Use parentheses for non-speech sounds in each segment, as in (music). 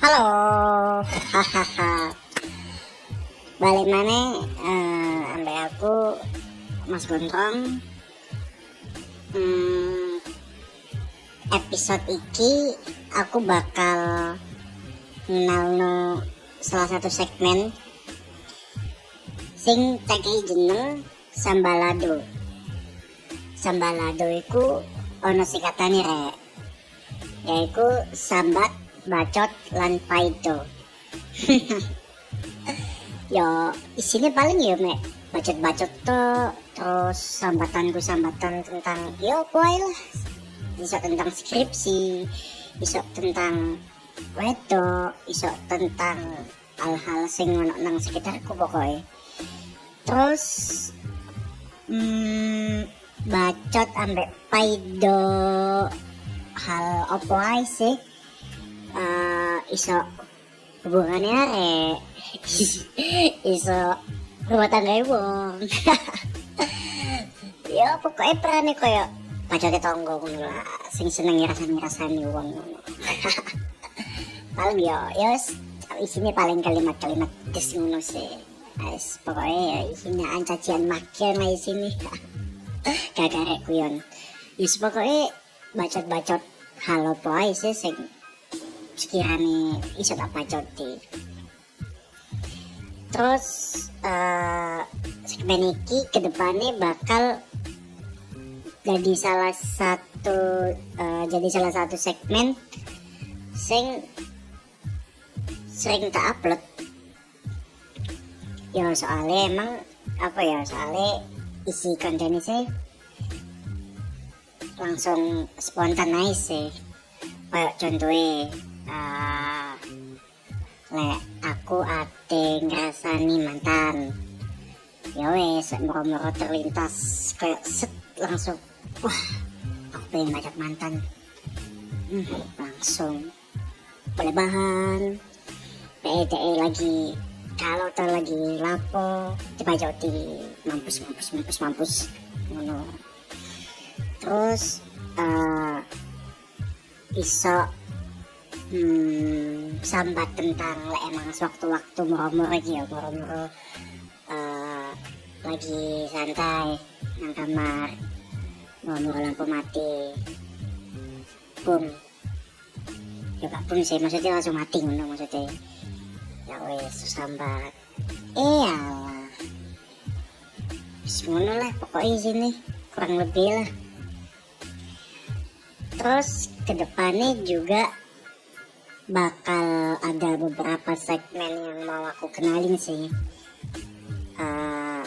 Halo, hahaha. Balik mana? Uh, ambil aku Mas Gondrong. Hmm, episode iki aku bakal no salah satu segmen sing tagi jeneng sambalado. Sambalado iku ono singkatane rek. Yaiku sambat bacot lan paido. (laughs) Yo isinya paling ya mek. Bacot-bacot to terus sambatanku sambatan tentang yo boy lah. Iso tentang skripsi iso tentang wedo iso tentang hal-hal sing ono nang sekitarku pokoknya terus hmm, bacot ambek paido hal opo sih iso hubungannya are (laughs) iso rumah tangga wong (laughs) ya pokoknya perannya koyo pacar tonggo ngono lah sing seneng ngerasani ngerasani wong ngono. (laughs) Paling yo ya isinya paling kalimat-kalimat des ngono sih. Guys, pokoknya ya isinya ancacian makin lah isini gak rek kuyon Yus pokoknya bacot-bacot halo poy sih sing sekiranya iso tak pacoti terus uh, segmen ini ke depannya bakal jadi salah satu uh, jadi salah satu segmen sing sering tak upload. Ya soalnya emang apa ya soalnya isi konten ini langsung spontan aja sih. Kayak contohnya le aku ate ngrasani mantan. Ya wes moro-moro terlintas kayak set langsung wah aku pengen ngajak mantan. Hmm, langsung. Boleh bahan lagi kalau ter lagi lapo coba jauti mampus mampus mampus mampus. Ngono. Terus uh, iso hmm, sambat tentang emang sewaktu-waktu murah-murah aja ya murah-murah uh, lagi santai nang kamar. Murah-murah lampu mati. Boom. Ya gak boom sih maksudnya langsung mati ngono maksudnya. Ya wes sambat. Eh alah ngono lah pokoknya sini. Kurang lebih lah. Terus ke depannya juga bakal ada beberapa segmen yang mau aku kenalin sih. Uh,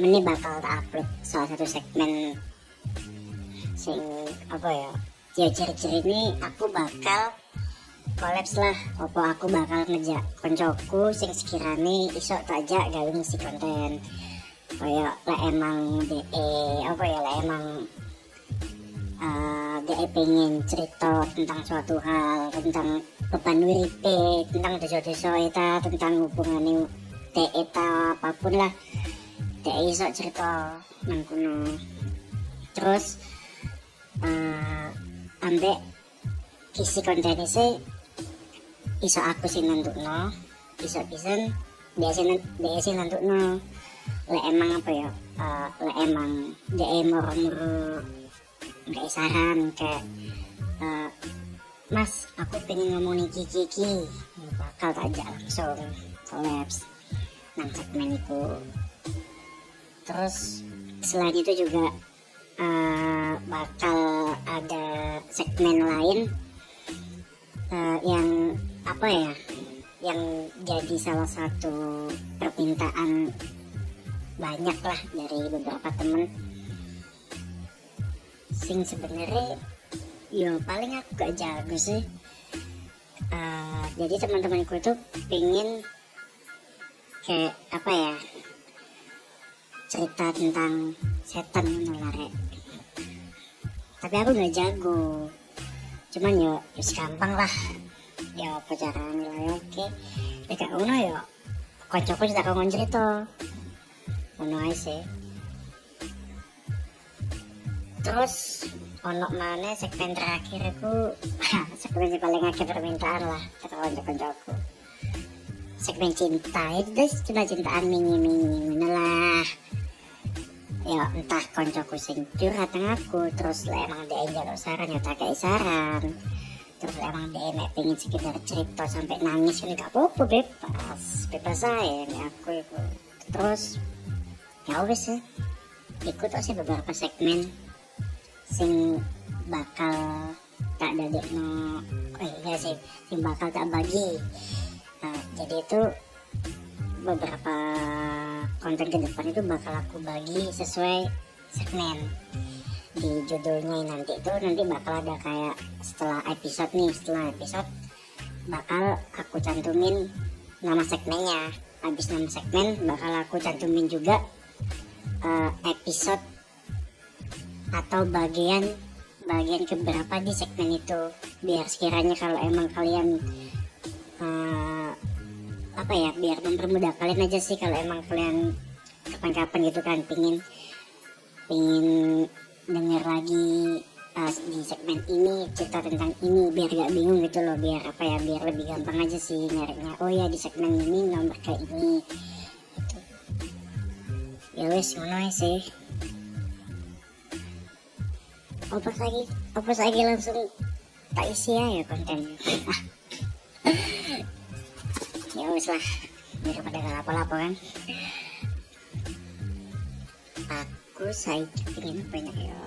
ini bakal upload salah satu segmen sing apa ya ya ciri-ciri ini aku bakal kolaps lah. Opo aku bakal ngejak koncoku sing sekiranya iso tajak gawe ngisi konten. Kayak lah emang de apa ya lah emang uh, dia pengen cerita tentang suatu hal tentang beban wiripe tentang desa-desa eta tentang hubungan teh eta apa pun lah. Dia iso cerita nang kuno terus uh, ambek kisi konten ini iso aku sih no iso bisa biasa biasa no le emang apa ya? Uh, le emang dia moro-moro nggak saran kayak uh, mas aku pengen ngomongin kiki kiki bakal aja langsung collapse nang segmen itu. Terus selain itu juga uh, bakal ada segmen lain uh, yang apa ya yang jadi salah satu permintaan banyak lah dari beberapa temen sing sebenarnya ya paling aku gak jago sih. Uh, jadi teman-temanku itu pengen kayak apa ya cerita tentang setan nulare tapi aku gak jago. Cuman ya ya gampang lah. Ya apa caranya lah ya oke. Ya uno ya kocokku sudah kau cerita. Uno aja sih terus ono mana segmen terakhir aku (clears throat) segmen paling akhir permintaan lah terus koncoku segmen cinta itu cuma cintaan mini mini lah. Ya entah koncoku sing curhat aku terus lah emang dia jalur saran ya tak kayak saran. Terus emang dia mek pengen sekedar cerita sampai nangis ini gak apa-apa bebas. Bebas saya ya aku itu terus ya wes ya. Ikut sih beberapa segmen sing bakal tak dadek no eh ya sih sing bakal tak bagi. Nah, jadi itu beberapa konten ke depan itu bakal aku bagi sesuai segmen. Di judulnya nanti itu nanti bakal ada kayak setelah episode nih setelah episode bakal aku cantumin nama segmennya. Habis nama segmen bakal aku cantumin juga uh, episode atau bagian bagian keberapa di segmen itu? Biar sekiranya kalau emang kalian uh, apa ya biar mempermudah kalian aja sih kalau emang kalian kapan-kapan gitu kan pingin pingin denger lagi uh, di segmen ini cerita tentang ini biar gak bingung gitu loh biar apa ya biar lebih gampang aja sih nyarinya. Oh ya di segmen ini nomor kayak ini gitu. ya wes ngono sih opas lagi opas lagi langsung tak isi (laughs) ya kontennya. Ya wes lah daripada gak lapo-lapo kan. Aku saya ingin banyak ya.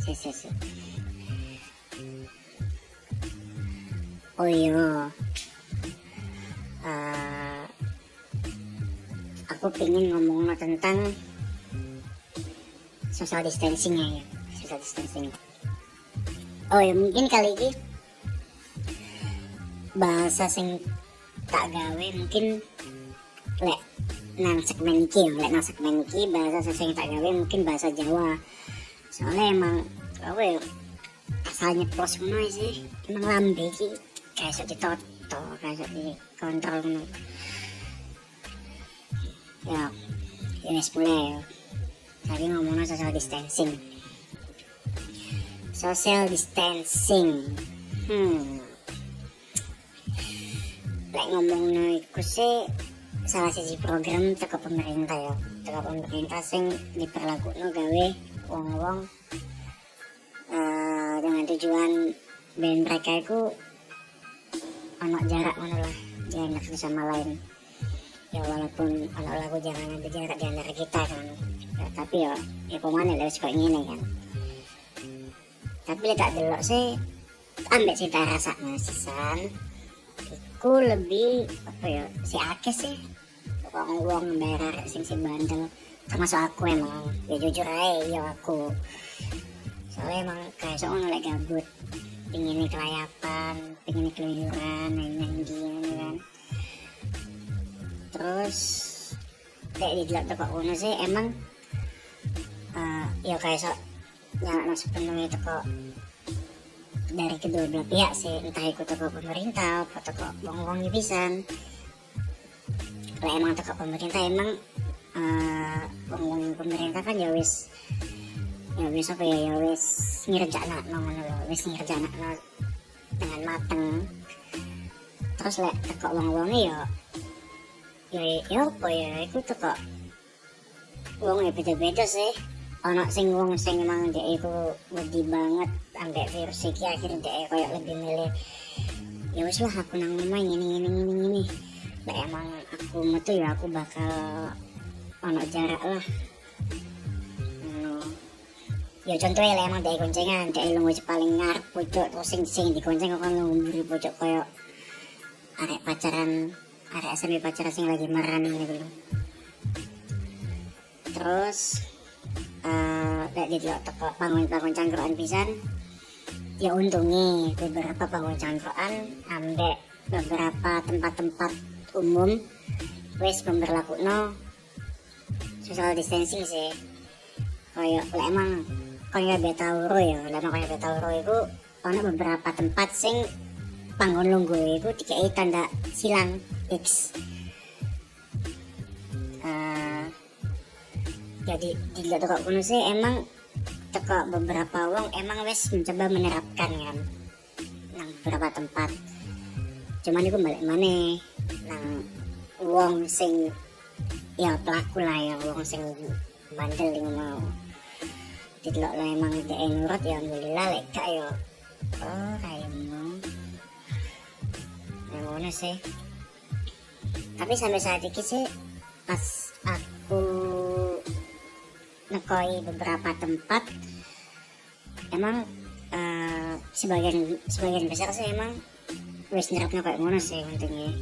Si si si. Oh iya. Uh, aku pengen ngomong tentang social distancing ya social distancing oh ya mungkin kali ini bahasa sing tak gawe mungkin lek nang segmen iki lek nang segmen iki bahasa sing tak gawe mungkin bahasa Jawa. Soalnya emang apa ya asalnya pos ngono sih. Emang lambe iki kayak ditoto kayak sok dikontrol ngono. Ya wis mulai ya tadi ngomongnya social distancing social distancing. Hmm. Lek ngomong iku sih salah sisi program teko pemerintah ya. Teko pemerintah sing diperlakukan gawe wong-wong uh, dengan tujuan ben mereka itu anak jarak mana lah jarak sama lain. Ya walaupun anak lagu jangan ada jarak di antara kita kan. Ya, tapi ya ya pemane lah suka ini kan tapi tak delok sih ambek cerita rasa nasisan aku lebih apa ya si ake sih. Uang bayar sing si bandel termasuk aku emang. Ya jujur aja ya aku. Soalnya emang kayak soalnya lagi gabut pingin kelayapan pingin keluyuran main-main gini kan. Terus kayak di dalam toko uno sih emang uh, ya kayak so nyala sepenuhnya toko dari kedua belah pihak sih entah ikut toko pemerintah atau toko wong-wong pisan. Kalau emang toko pemerintah emang uh, pemerintah kan ya wis ya wis apa ya ya wis ngerjakan no ngono lho. Wis ngerjakan no dengan mateng. Terus lek teko wong-wonge ya ya ya apa ya iku teko wong ya beda-beda sih ono sing wong sing emang dia itu wedi banget ambek virus iki akhirnya dia kayak lebih milih ya wis lah aku nang rumah ini ini ini ini lek emang aku metu ya aku bakal ono jarak lah. Ya contohnya lah emang dari goncengan dari lu paling ngarep pojok terus sing sing di gonceng kok kan ngumburi pojok koyo arek pacaran arek SMP pacaran sing lagi meran gitu terus uh, di toko bangun bangun cangkruan pisan. Ya untungnya beberapa bangun cangkruan ambek beberapa tempat-tempat umum wes memperlaku no social distancing sih. Kayak emang kaya Betauro ya lama kaya Betauro itu ada beberapa tempat sing panggon lunggu itu dikai tanda silang X jadi di toko kuno sih emang teko beberapa wong emang wes mencoba menerapkan kan nang beberapa tempat. Cuman itu balik mana nang wong sing ya pelaku lah ya wong sing bandel yang mau tidak lah emang tidak nurut ya alhamdulillah lek kak ya oh kayak mau. Yang mana sih. Tapi sampai saat ini sih pas aku nekoi beberapa tempat. Emang uh, sebagian sebagian besar sih emang wis nerapnya kayak mana sih untungnya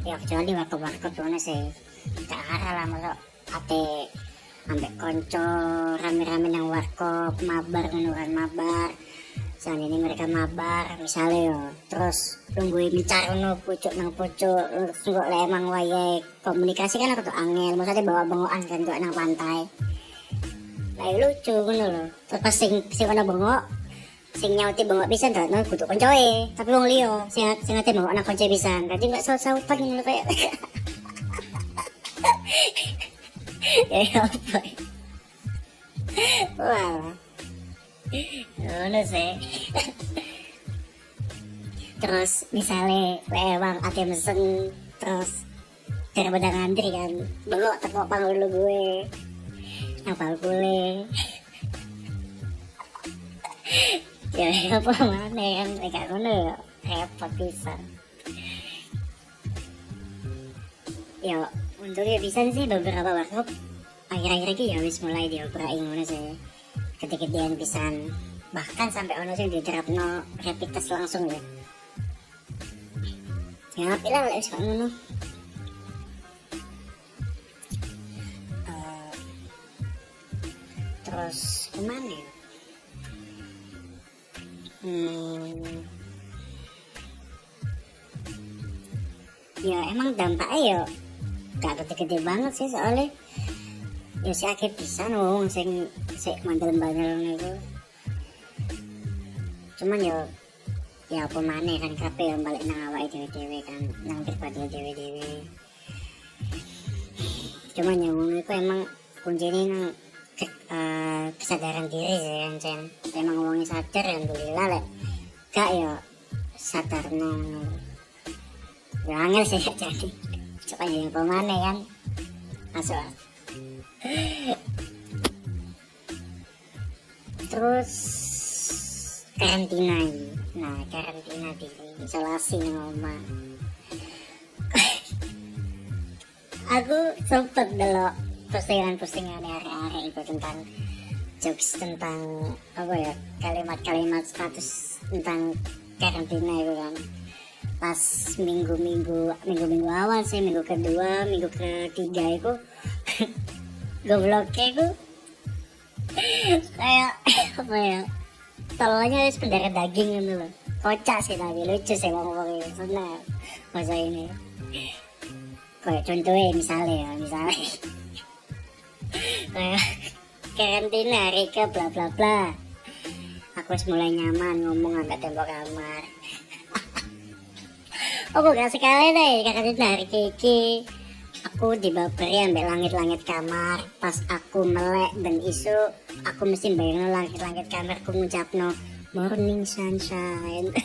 ya kecuali warkop-warkop mana sih. Tak arah lah masuk ate ambek konco rame-rame nang warkop mabar menuran mabar saat ini mereka mabar misalnya yo terus tungguin bicara no pucuk nang pucuk tunggu lah emang waye komunikasi kan aku tuh angel maksudnya bawa bengok kan tuh nang pantai. Lah lucu ngono lho. Terus pas sing sing ana bengok sing nyauti bengok bisa ndak no kudu koncoe. Tapi wong liyo sing sing ate bengok nang koncoe bisa dadi enggak saut-sautan ngono kayak. (laughs) Ya apa wah ngono sih. Terus misalnya lewang ate mesen terus daripada ngantri kan belok tepok panggul lu gue apa gue. Ya apa mana kan kayak ngono ya repot bisa. Ya untungnya bisa sih beberapa workshop akhir-akhir ini ya wis mulai dioperai ngono sih dia pisan. Bahkan sampai ono sing diterapno rapid test langsung ya. Ya tapi lah lek ngono. Uh, terus ke mana ya? Hmm, ya emang dampaknya ya gak gede-gede banget sih soalnya. Ya si akhir bisa wong sing sik mantel bandel niku cuman ya ya apa mana kan kape yang balik nang awake dhewe-dhewe kan nang pribadi dhewe-dhewe. Cuman yang ngono iku emang kuncinya nang ke, uh, kesadaran diri sih kan Cen. Emang ngomongin sadar alhamdulillah lek gak ya sadar nong ya angel sih (laughs) jadi. Coba ya apa mana kan masuk terus karantina. Ini nah karantina di isolasi nih (laughs) aku sempet dulu postingan-postingan area-area itu tentang jokes tentang apa ya kalimat-kalimat status tentang karantina itu kan. Pas minggu-minggu minggu-minggu awal sih minggu kedua minggu ketiga itu (laughs) gobloknya itu kayak (laughs) apa ya telurnya harus pendarah daging gitu loh. Kocak sih tapi lucu sih ngomong-ngomongnya senang masa ini. Kayak contohnya misalnya ya misalnya. Kayak karantina Rika bla bla bla. Aku mulai nyaman ngomong agak tembok kamar. (laughs) Aku gak sekali deh karantina Rika aku dibaperi ambil langit-langit kamar. Pas aku melek dan isu aku mesti bayangin langit-langit kamar aku ngucapno morning sunshine. (laughs)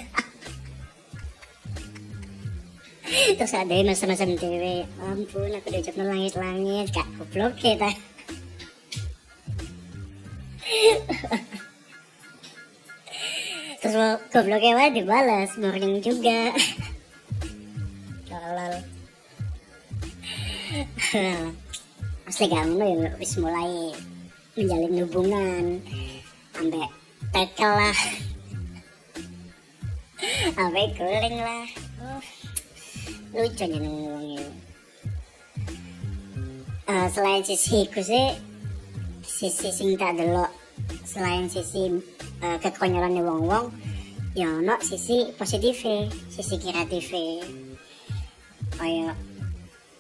Terus ada masa-masa dewe ampun aku diucapno langit-langit. Kak goblok kita (laughs) terus gobloknya mah dibalas morning juga. (laughs) Lol asli gak ngono ya wis mulai menjalin hubungan. Ambek tekel lah. Ambek guling lah. Lucu nya ngomongnya uh, selain sisi ku sih sisi sing tak delok selain sisi uh, kekonyolan wong-wong ya no sisi positif sisi kreatif. Kayak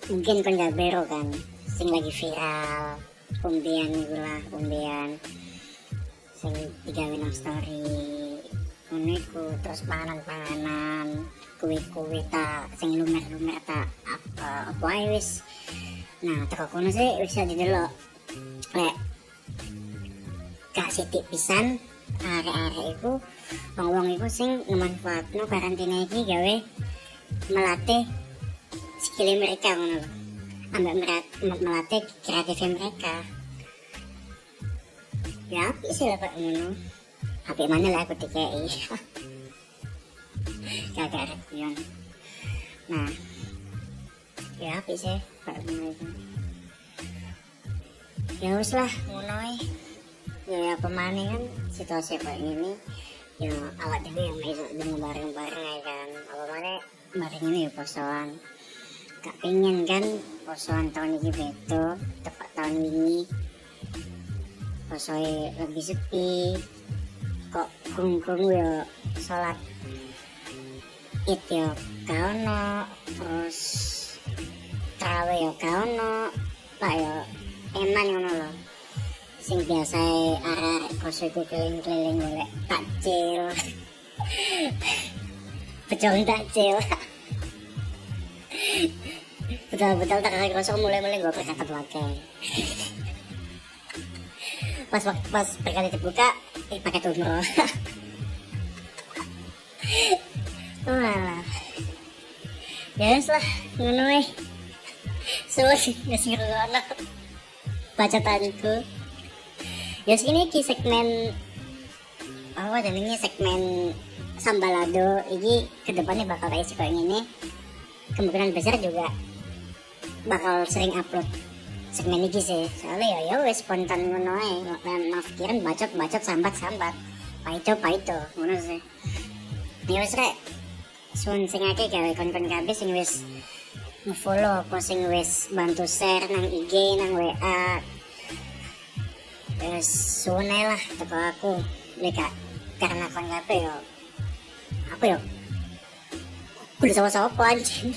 mungkin kan bero kan sing lagi viral umbian gula umbian sing digawe nang story ngono terus panganan-panganan kue-kue tak sing lumer-lumer tak apa apa wis. Nah teko kono sih bisa didelok lek gak sitik pisan arek-arek iku wong-wong iku sing ngemanfaatno karantina iki gawe melatih skill mereka ngono lho ambek melatih kreatif mereka. Ya api sih lah pak ngono. Api mana lah aku dikei. (laughs) Kagak ada kuyon nah ya api sih pak ngono ya wis lah ngono ya ya pemane kan situasi kayak gini ya awak dewi yang dengan bareng-bareng ya kan. Apa mana bareng ini ya posoan gak pengen kan posoan tahun ini beto tepat tahun ini. Posoe lebih sepi kok kung-kung ya sholat id ya kauno terus trawe ya kauno pak ya eman ngono loh sing biasa arek kos iku keliling-keliling golek takjil. (laughs) Pecel takjil (laughs) betul-betul tak kayak kosong mulai-mulai gue berkata pakai pas pas perkali dibuka eh pakai umroh (laughs) Walah. Ya wis lah, ngono eh. Suwe wis ngrungokno bacotanku. Ya ini ki segmen apa namanya segmen sambalado ini ke depannya bakal kayak kayak gini kemungkinan besar juga bakal sering upload segmen ini sih. Soalnya ya ya wes spontan ngono ae. Maaf kiran bacot bacot sambat sambat paito paito ngono sih. Ya wes rek sun sing akeh gawe kon-kon kabeh sing wis nge-follow apa sing wis bantu share nang IG nang WA wes suwun lah teko aku. Leka karena kon kabeh yo apa yo kudu sama-sama anjing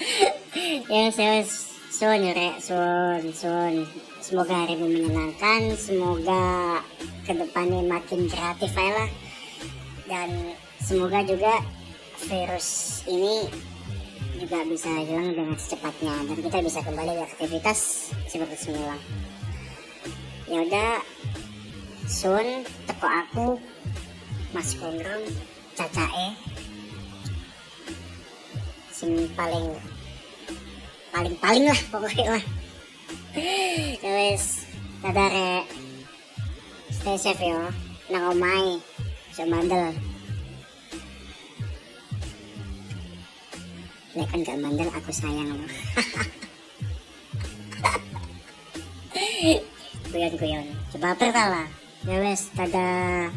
(laughs) ya saya Sun rek, sun, sun. Semoga harimu menyenangkan, semoga ke depannya makin kreatif ya lah. Dan semoga juga virus ini juga bisa hilang dengan secepatnya dan kita bisa kembali ke aktivitas seperti semula. Ya udah, sun, teko aku, Mas Kondrong, Cacae, sing paling paling paling lah pokoknya lah. (laughs) Ya wes dadah stay safe yo. Nang omai so mandel Lek kan gak mandel aku sayang lo Kuyon kuyon Coba pertama Ya wes dadah